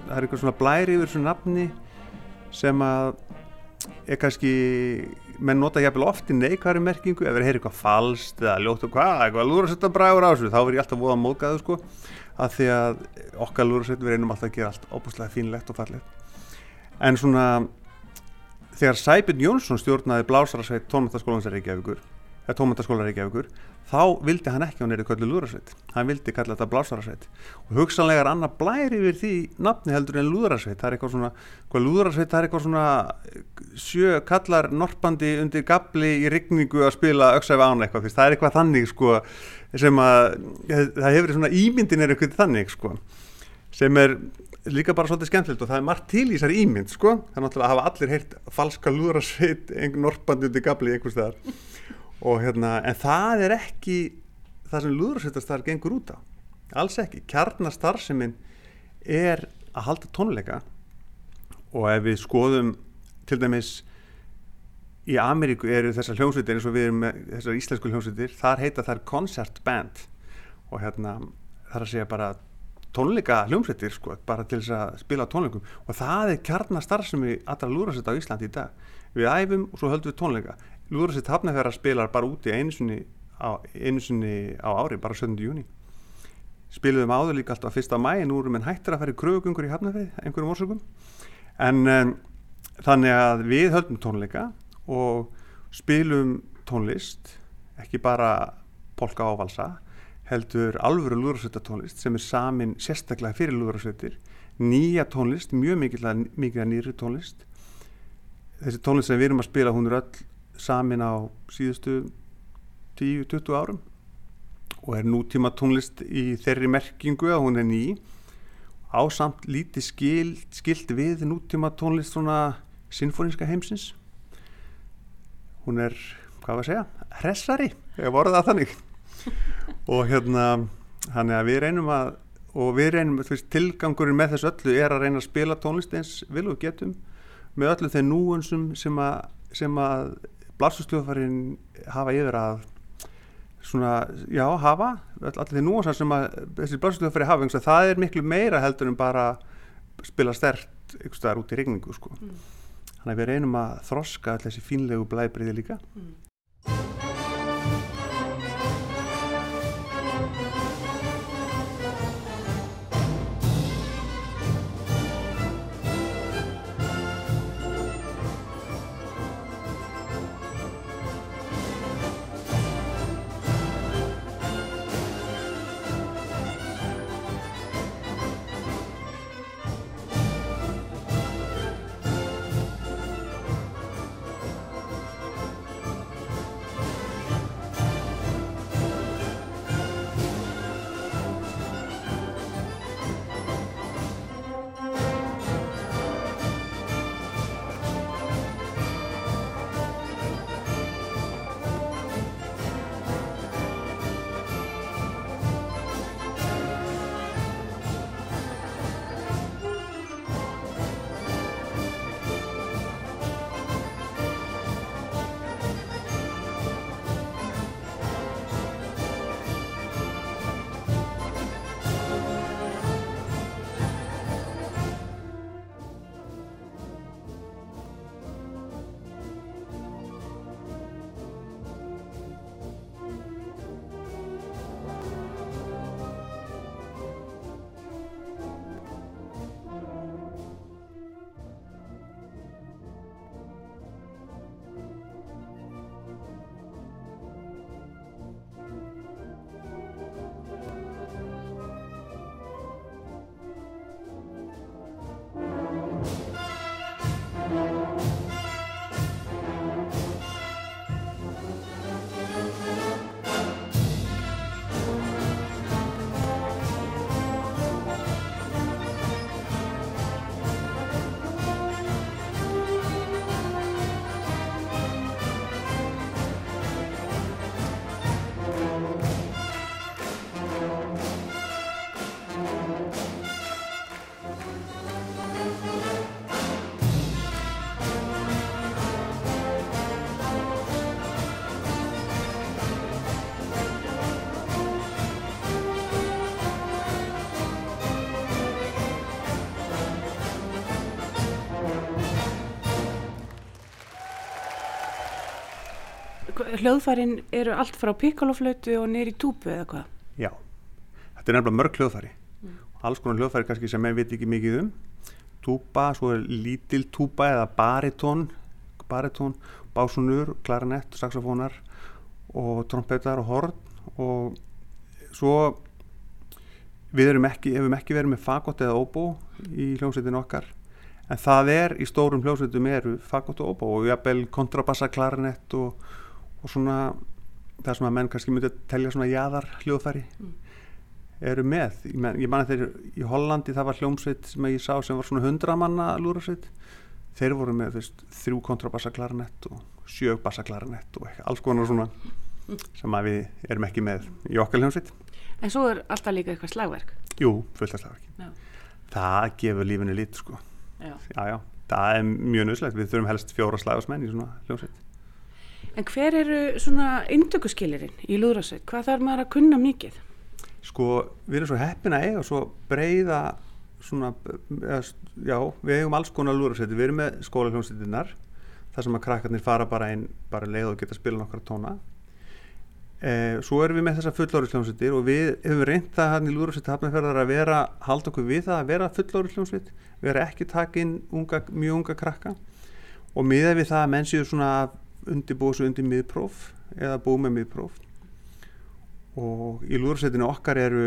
það er eitthvað svona blæri yfir þessu nafni sem að er kannski, menn nota jafnvel oft í neikværi merkingu, ef þeir heyri eitthvað falskt eða ljótt og hvað, eitthvað lúðurasveita bræður á þessu, þá verð ég alltaf voða móðgæðu sko, að því að okkar lúðurasveit við reynum alltaf að gera allt óbúslega fínlegt og fallegt. En svona, þegar Sæbjörn Jónsson stjórnaði blásarasveit tónmæntaskólan Þá vildi hann ekki að hún er köllu lúðrasveit. Hann vildi kalla þetta blásarasveit. Og hugsanlega er annað blæri yfir því nafni heldur en lúðrasveit. Það er eitthvað svona, hvað lúðrasveit, það er eitthvað svona sjö kallar norpandi undir gabli í rigningu að spila öksæfi án eitthvað. Það er eitthvað þannig sko sem að, það hefur svona ímyndin er eitthvað þannig sko sem er líka bara svolítið skemmtilegt og það er margt til í þessari ímynd sko það er náttúrulega að hafa allir heyrt falska lúðrasveit og hérna, en það er ekki það sem lúðrasveitastar gengur út á. Alls ekki, kjarnastarfsemin er að halda tónleika. Og ef við skoðum til dæmis í Ameríku eru þessar hljómsveitir eins og við erum með þessar íslensku hljómsveitir þar heita þær concert band. Og hérna þar að segja bara tónleika hljómsveitir sko, bara til þess að spila tónleikum. Og það er kjarnastarfsemi allra lúðrasveita á Íslandi í dag. Við æfum og svo höldum við tónleika lúðrasveit hafnafjara spilar bara úti einu sinni á, einu sinni á ári bara 17. júni spiluðum áður líka alltaf fyrsta mæ nú erum við hættir að í kröfugungur í hafnafjari einhverjum orsökum. En um, þannig að við höldum tónleika og spilum tónlist ekki bara polka og valsa heldur alvöru lúðrasveita tónlist sem er samin sérstaklega fyrir lúðrasveitir. Nýja tónlist, mjög mikið nýri tónlist. Þessi tónlist sem við erum að spila hún er öll samin á síðustu 10-20 árum og er nútíma tónlist í þeirri merkingu að hún er ný. Á samt lítið skil, skilt við nútíma tónlist svona sinfóníska heimsins. Hún er, hvað var að segja hressari, ég voru það þannig. <laughs> Og hérna hann er að við reynum að og við reynum, þú veist, tilgangurinn með þessu öllu er að reyna að spila tónlist eins vil og getum með öllu þeir núansum sem að, sem að blasustjóðfærin hafa yfir að svona, já, hafa allir þeir núansar sem að þessi blasustjóðfæri hafa, eins og það er miklu meira heldur en bara spila stert einhvers staðar út í regningu, sko. Þannig að við reynum að þroska allir þessi fínlegu blæbriði líka hljóðfærin eru allt frá pikkoloflötu og neyri túpu eða hvað? Já, þetta er nefnilega mörg hljóðfæri. Alls konar hljóðfæri kannski sem ég veit ekki mikið um. Túpa, svo er lítil túpa eða baritón baritón, básunur, klarinett saxofónar og trompetar og horn. Og svo við erum ekki, hefum ekki verið með fagott eða óbó í hljómsveitinu okkar. En það er í stórum hljómsveitum eru fagott og óbó og jafnvel kontrabassa, klarinett og, og svona það sem að menn kannski myndi að telja svona jaðar hljóðfæri eru með. Ég, men, ég man að þeir í Hollandi það var hljómsveit sem ég sá sem var svona hundra manna lúrasveit þeir voru með veist, þrjú kontrabassa klarinett og sjö bassa klarinett og alls konar svona sem að við erum ekki með í okkar hljómsveit. En svo er alltaf líka eitthvað slagverk. jú, fullt af slagverki. Já. það gefur lífinu lit sko. Já. já, já, það er mjög nöðslegt við þurfum helst fjóra slagasmenn í svona hljómsveit En hver eru svona indökuskilirinn í lúðrasveit? Hvað þarf maður að kunna mikið? sko, við erum svo heppin að eiga svo breyða svona, eða, já, við eigum alls konar lúrasveiti, við erum með skóla hljómsveitinnar þar sem að krakkarnir fara bara einn bara leið og geta spila nokkra tóna eh, svo erum við með þessa fullóri hljómsveitir og við hefum reynt það hann í lúrasveiti hafnafjörðar að vera, halda okkur við það að vera fullóri hljómsveit, vera ekki taka inn unga, mjög unga krakka og miða við það að menn séu svona undirbúið svo undir miðpróf eða búið með miðpróf. Og í lúðursetinu okkar eru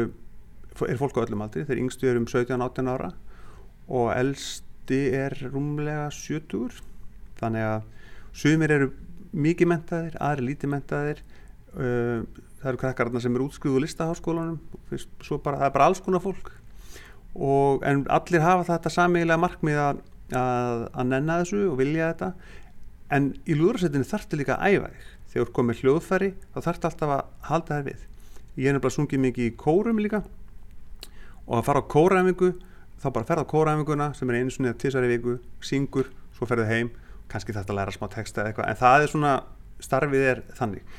er fólk á öllum aldri, þeir yngstu eru um 17-18 ára og elsti er rúmlega 70 þannig að sumir eru mikið mentaðir, aðri lítið mentaðir uh, það eru krakkarna sem eru útskriðu listaháskólanum bara, það er bara alls konar fólk. Og, en allir hafa þetta samiðilega markmið að, að, að nenna þessu og vilja þetta en í lúðursetinu þarftu líka að æfa þig. Þegar þú komið hljóðfæri þá þarftu alltaf að halda þær við. Ég er nefnilega sungið mikið í kórum líka. Og að fara á kóræfingu þá bara ferða á kóræfinguna sem er einu svona tísari viku, syngur, svo ferðu heim. Kannski þetta að læra smá texta eða eitthvað en það er svona, starfið er þannig.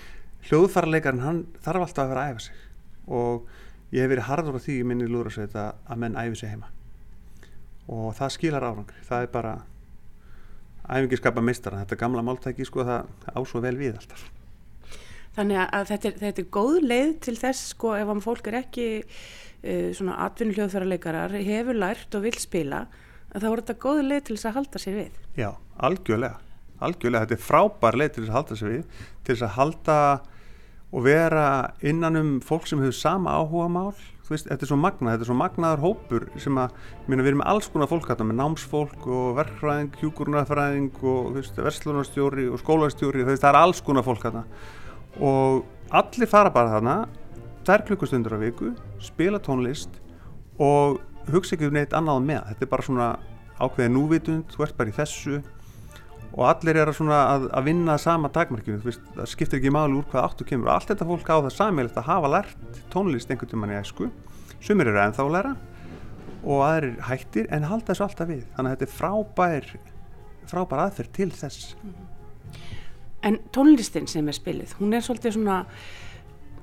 Hljóðfærarleikarinn hann þarf alltaf að vera að æfa sig. Og ég hef verið harður á því minni lúðrasveit að, að menn æfi sig heima. Og það skilar árangri. Það er bara æfingi skapa meistara, þetta gamla máltæki sko það á svo vel við alltaf. Þannig að þetta er, þetta er góð leið til þess sko ef fólk er ekki uh, svona atvinnu hljóðfærarleikarar hefur lært og vil spila þá er þetta góð leið til þess að halda sér við. Já, algjörlega. Algjörlega, þetta er frábær leið til þess að halda sér við til þess að halda og vera innan um fólk sem hefur sama áhuga mál veist, þetta er svo magnað, þetta er svo magnaður hópur sem að, minna, við erum með alls konar fólk hérna, með námsfólk og verkfræðing hjúkurnafræðing og verslunarstjóri og skólastjóri, það er alls konar fólk hérna og allir fara bara þarna þær klukkustundur á viku, spila tónlist og hugsa ekki um neitt annað með, þetta er bara svona ákveðið núvitund, þú ert bara í þessu og allir er að, að, að vinna sama dagmarkinu, það skiptir ekki máli úr hvað áttu kemur. Og allt þetta fólk á það sammeilegt að hafa lært tónlist einhvern tímann í æsku. Sumir eru ennþá að læra og aðrir hættir en halda þessu alltaf við. Þannig að þetta er frábær frábær aðferð til þess. En tónlistin sem er spilið, hún er svolítið svona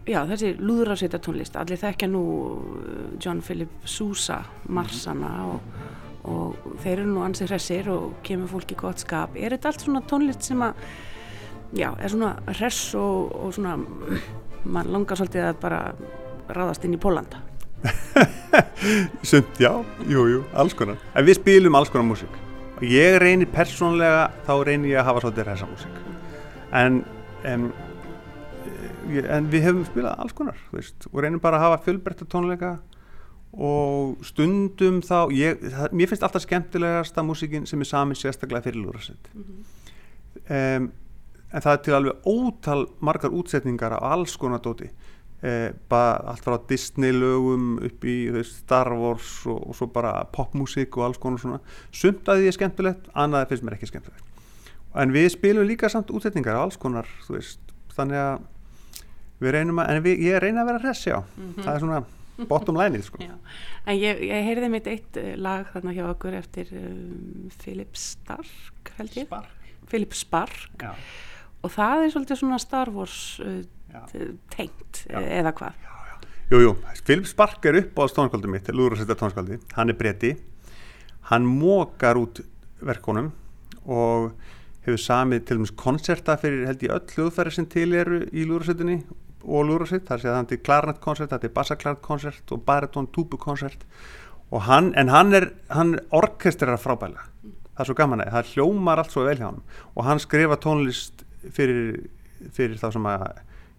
já þessi lúðrásveita tónlist allir þekkja nú uh, John Philip Sousa, Marsana og, og þeir eru nú ansið hressir og kemur fólki gott skap. Er þetta allt svona tónlist sem að já, er svona hress og, og svona mann langar svolítið að bara ráðast inn í Pólanda? <laughs> Sumt, já, jú, jú, alls konar. En við spilum alls konar músík. Og ég reynir persónlega þá reynir ég að hafa svolítið hressa músík. En en en við hefum spilað alls konar veist, og reynum bara að hafa fjölbreytta tónleika og stundum þá ég, það, mér finnst alltaf skemmtilegasta músíkin sem er samin sérstaklega fyrir lúrasett mm -hmm. um, en það er til alveg ótal margar útsetningar af alls konar dóti. Eh, bara allt frá Disney lögum upp í veist, Star Wars og, og svo bara popmusík og alls konar svona. Sumt að því er skemmtilegt, annað finnst mér ekki skemmtilegt. En við spilum líka samt útsetningar af alls konar veist, þannig að við reynum að, en við, ég reyna að vera hress já, mm -hmm. það er svona bottom line sko. En ég, ég heyrði mitt eitt uh, lag þarna hjá okkur eftir um, Philip Stark held ég. Spark. Philip Spark. Já. og það er svolítið svona Star Wars uh, tengt Já. eða hvað? Jú, jú, Philip Spark er upp á tónskaldum mitt, lúðursetta tónskaldi hann er bretti hann mókar út verkonum og hefur samið til dæmis konserta fyrir held ég öll hljóðfæri sem til eru í lúrasveitinni og lúrasveit, þar sé það hann til klarnettkonsert, það til bassaklarnettkonsert og baritón túbukonsert. Og hann, en hann er, hann orkestrar frábælega, það er svo gaman að það hljómar allt svo vel hjá hann og hann skrifa tónlist fyrir, fyrir þá sem að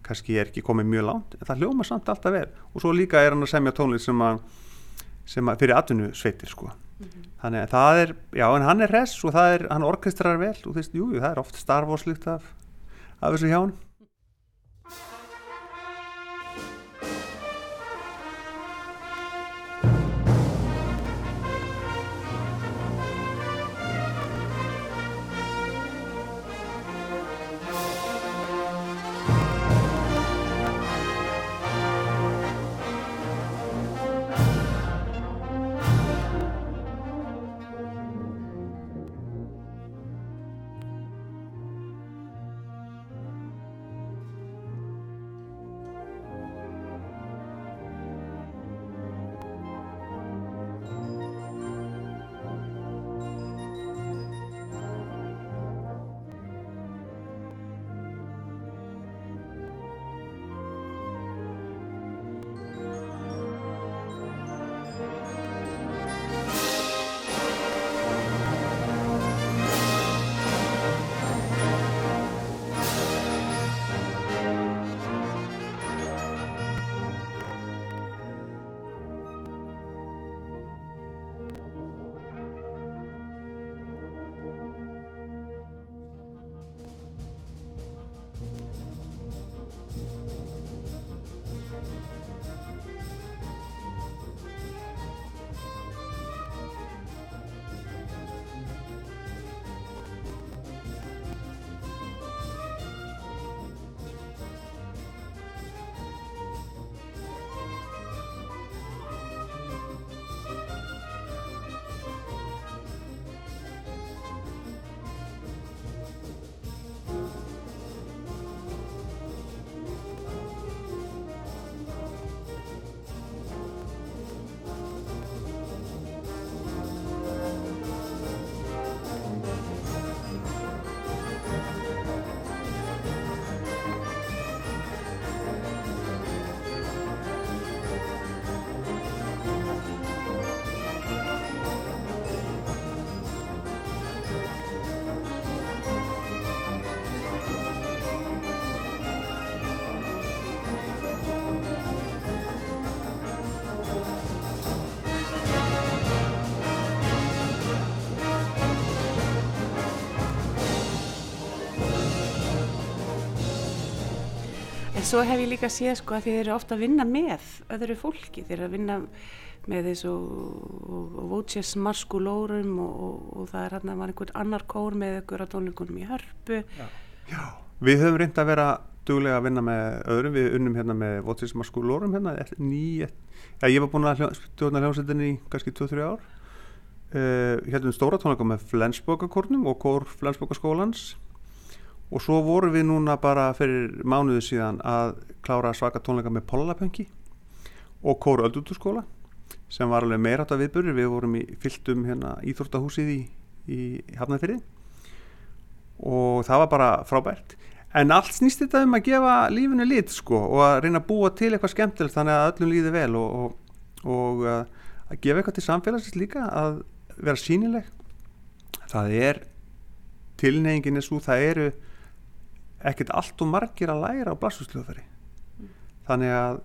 kannski er ekki komið mjög langt, en það hljómar samt alltaf vel. Og svo líka er hann að semja tónlist sem að, sem að fyrir atvinnu sveitir sko þannig að það er, já en hann er hress og það er, hann orkestrar vel. Og þú veist, jú, jú, það er oft starfoslikt af, af þessu hjá hann svo hef ég líka séð sko að þið eru ofta að vinna með öðru fólki, þið eru að vinna með þessu Voces Maskulórum og, og, og það er hérna var einhvern annar kór með ykkur á tónleikunum í Hörpu. Já, við höfum reynd að vera duglega að vinna með öðrum, við unnum hérna með Votis Maskulórum hérna, ný, já, ég var búin að stjórna hljómsveitinni í kannski 2-3 ár. Uh, hérna stóra tónleika með Flensbokakornum og kór Flensbokaskólans og svo vorum við núna bara fyrir mánuðu síðan að klára svaka tónleika með Pollapönki og kór Öldutúrskóla sem var alveg meira átt að viðbörur við vorum í fylltum hérna íþórtahúsið í, í Hafnarfyrði og það var bara frábært. En allt snýst þetta um að gefa lífinu lit sko og að reyna að búa til eitthvað skemmtilegt þannig að öllum líði vel. Og, og, og uh, að gefa eitthvað til samfélagsins líka að vera sínileg það er tilneyingin er svo það eru ekkert allt og margir að læra á blassusljóðfæri þannig að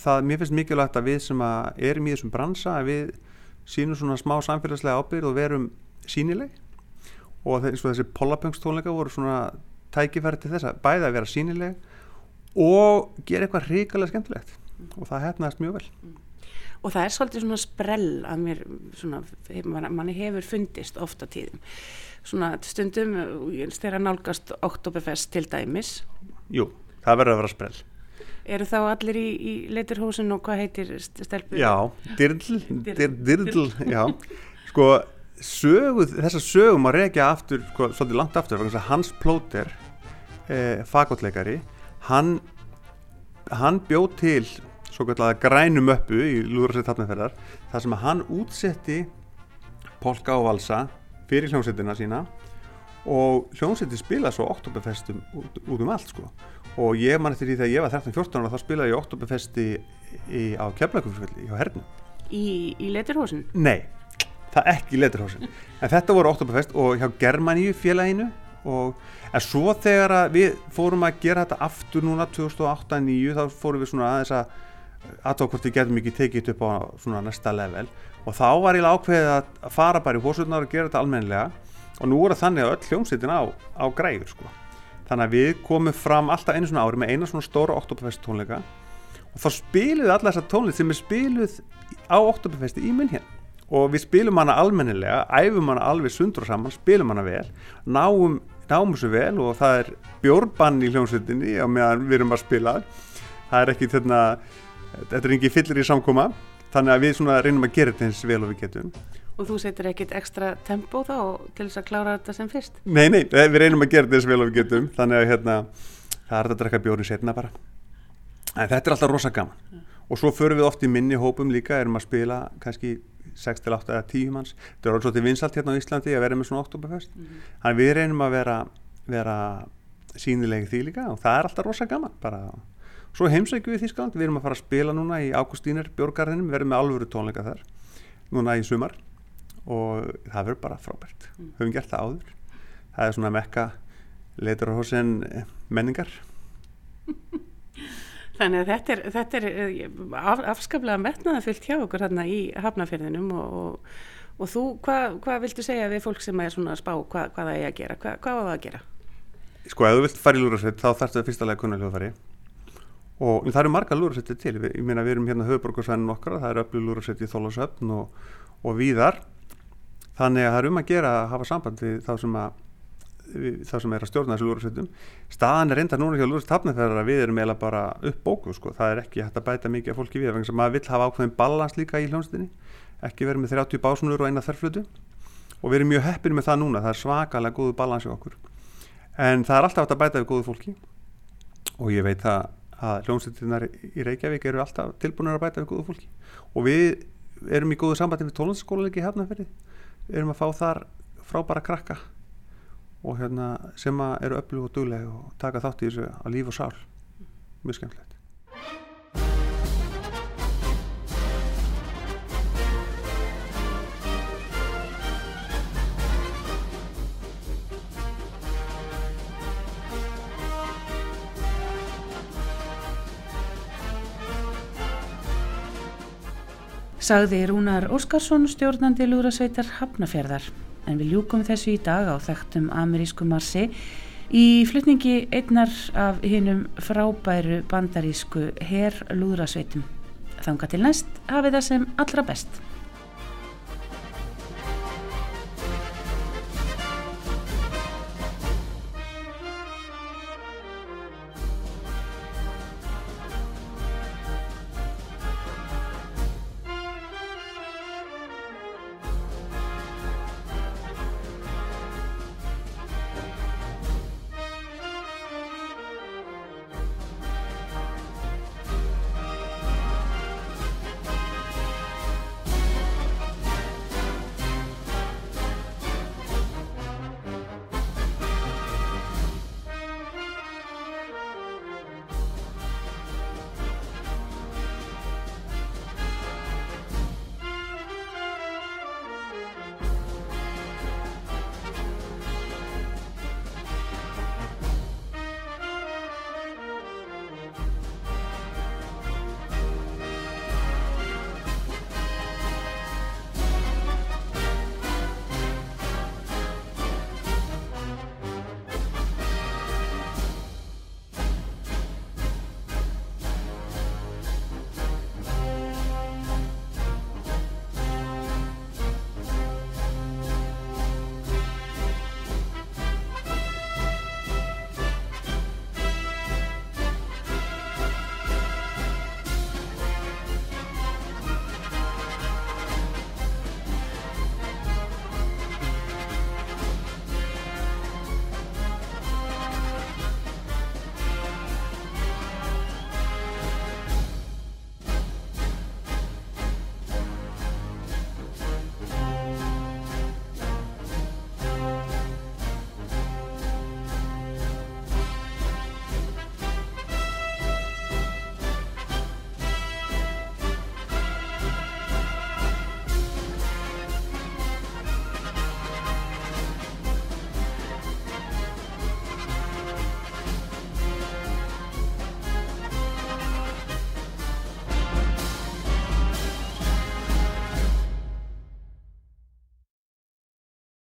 það, mér finnst mikilvægt að við sem að erum í þessum bransa að við sínum svona smá samfélagslega ábyrð og verum sínileg og eins og þessi pollapöngstónleika voru svona tækifæri til þess að bæða að vera sínileg og gera eitthvað ríkalega skemmtilegt. Og það hefnaðist mjög vel. Og það er svolítið svona sprell að mér, svona, manni hefur fundist ofta tíðum. Svona stundum, þegar nálgast Oktoberfest til dæmis, Jú, það verður að vera sprell. Eru þá allir í, í leiturhúsin og hvað heitir st- stelpu? Já, dyr, dyrl, já. Sko, sögu, þessa sögum að rekja aftur, sko, svolítið langt aftur Hans Plóter eh, fagotleikari hann, hann bjóð til svo kallega grænum uppu í Lúðursveit Hafnarferðar þar sem að hann útsetti polka og valsa fyrir hljómsveitina sína og hljómsveitir spila svo Oktoberfestum út, út um allt sko. Og ég man eftir því þegar ég var 13-14 ára þá spilaði ég Oktoberfesti í, á Keflavíkurflugvelli hjá Hernum. Í, í leturhósin? Nei, það ekki í Leturhausen en þetta voru Oktoberfest og hjá Germaníu félaginu og en svo þegar við fórum að gera þetta aftur núna 2008-2009 þá fórum við svona aðeins að aðtók hvort við getum ekki tekið þetta upp á svona næsta level og þá var ég ákveðið að fara bara í hósurnar og gera þetta almennilega. Og nú það þannig að öll hljómsveitin á, á græður sko. þannig að við komum fram alltaf einu svona ári með eina svona stóra Oktoberfest tónleika. Og þá spilum við alla þessa tónleik sem er spiluð á Oktoberfesti í munn hérna og við spilum hana almennilega, æfum hana alveg sundur og saman, spilum hana vel náum, náum þessu vel og það er bjórbann í hljómsveitinni á meðan við erum að spila. Það er ekki þetta þetta er ekki fyllir í samkoma þannig að við svona reynum að gera þetta eins vel og við getum. Og þú setur ekkit ekstra tempo þá til þess að klára þetta sem fyrst? Nei, nei, við reynum að gera þetta eins vel og við getum. Þannig að hérna, það er að drekka bjóri setna bara. En þetta er alltaf rosa gaman. Og svo förum við oft í minni hópum líka erum að spila kannski 6-8 eða 10 manns. Þetta er alveg svolítið vinsalt hérna á Íslandi að vera með svona oktoberfest mm -hmm. þannig við reynum að vera, vera sínilegi því líka og það er alltaf rosa gaman bara Svo heimsækjum við Þískland, við erum að fara að spila núna í Ágústínir Björgarðinum, við verðum með alvöru tónleika þar núna í sumar og það verður bara frábært. Mm. Höfum gert það áður. Það er svona mekka leitur á hósin menningar. <laughs> Þannig að þetta er, þetta er eh, af, afskaplega metnaðafyllt hjá okkur hérna í hafnafyrðinum og, og, og þú, hvað hva viltu segja við fólk sem er svona að spá hvað, hvað það er að gera? Hva, hvað var það að gera? Sko, ef þú vilt fara í lúrasveit þá þarfst það fyrsta lega kunna hljóðfari og það eru marga lúrasveitir til. Ég meina við erum hérna höfuborgarsvænin okkar það eru öllu lúrasveit í Þólasöfn og, og víðar. Þannig að það er um að gera að hafa samband við þá sem sem er að stjórna þessu lúrasveitum staðan er reynda núna hjá lúrastafnafæðar að við erum eiginlega bara upp bóku sko. það er ekki hægt að bæta mikið af fólki við þannig að maður vill hafa ákveðin balans líka í hljónstinni ekki verið með 30 básunur og eina þerflutu og við erum mjög heppin með það núna. Það er svakalega góðu að að, að hljónstinnar í Reykjavík eru alltaf tilbúinir að bæta við góðu fólki. Og við erum í góðu sambandi við tónlandsskóla erum að fá þar frábæra krakka og hérna sem eru öflug og dugleg og taka þátt í þessu á líf og sál. Mjög skemmtilegt Sagði Rúnar Óskarsson stjórnandi Lúrasveitar Hafnafjörðar en við ljúkum þessu í dag á þekktum amerísku marsi í flutningi einnar af hinnum frábæru bandarísku herr Lúrasveitum. Þanga til næst hafið það sem allra best.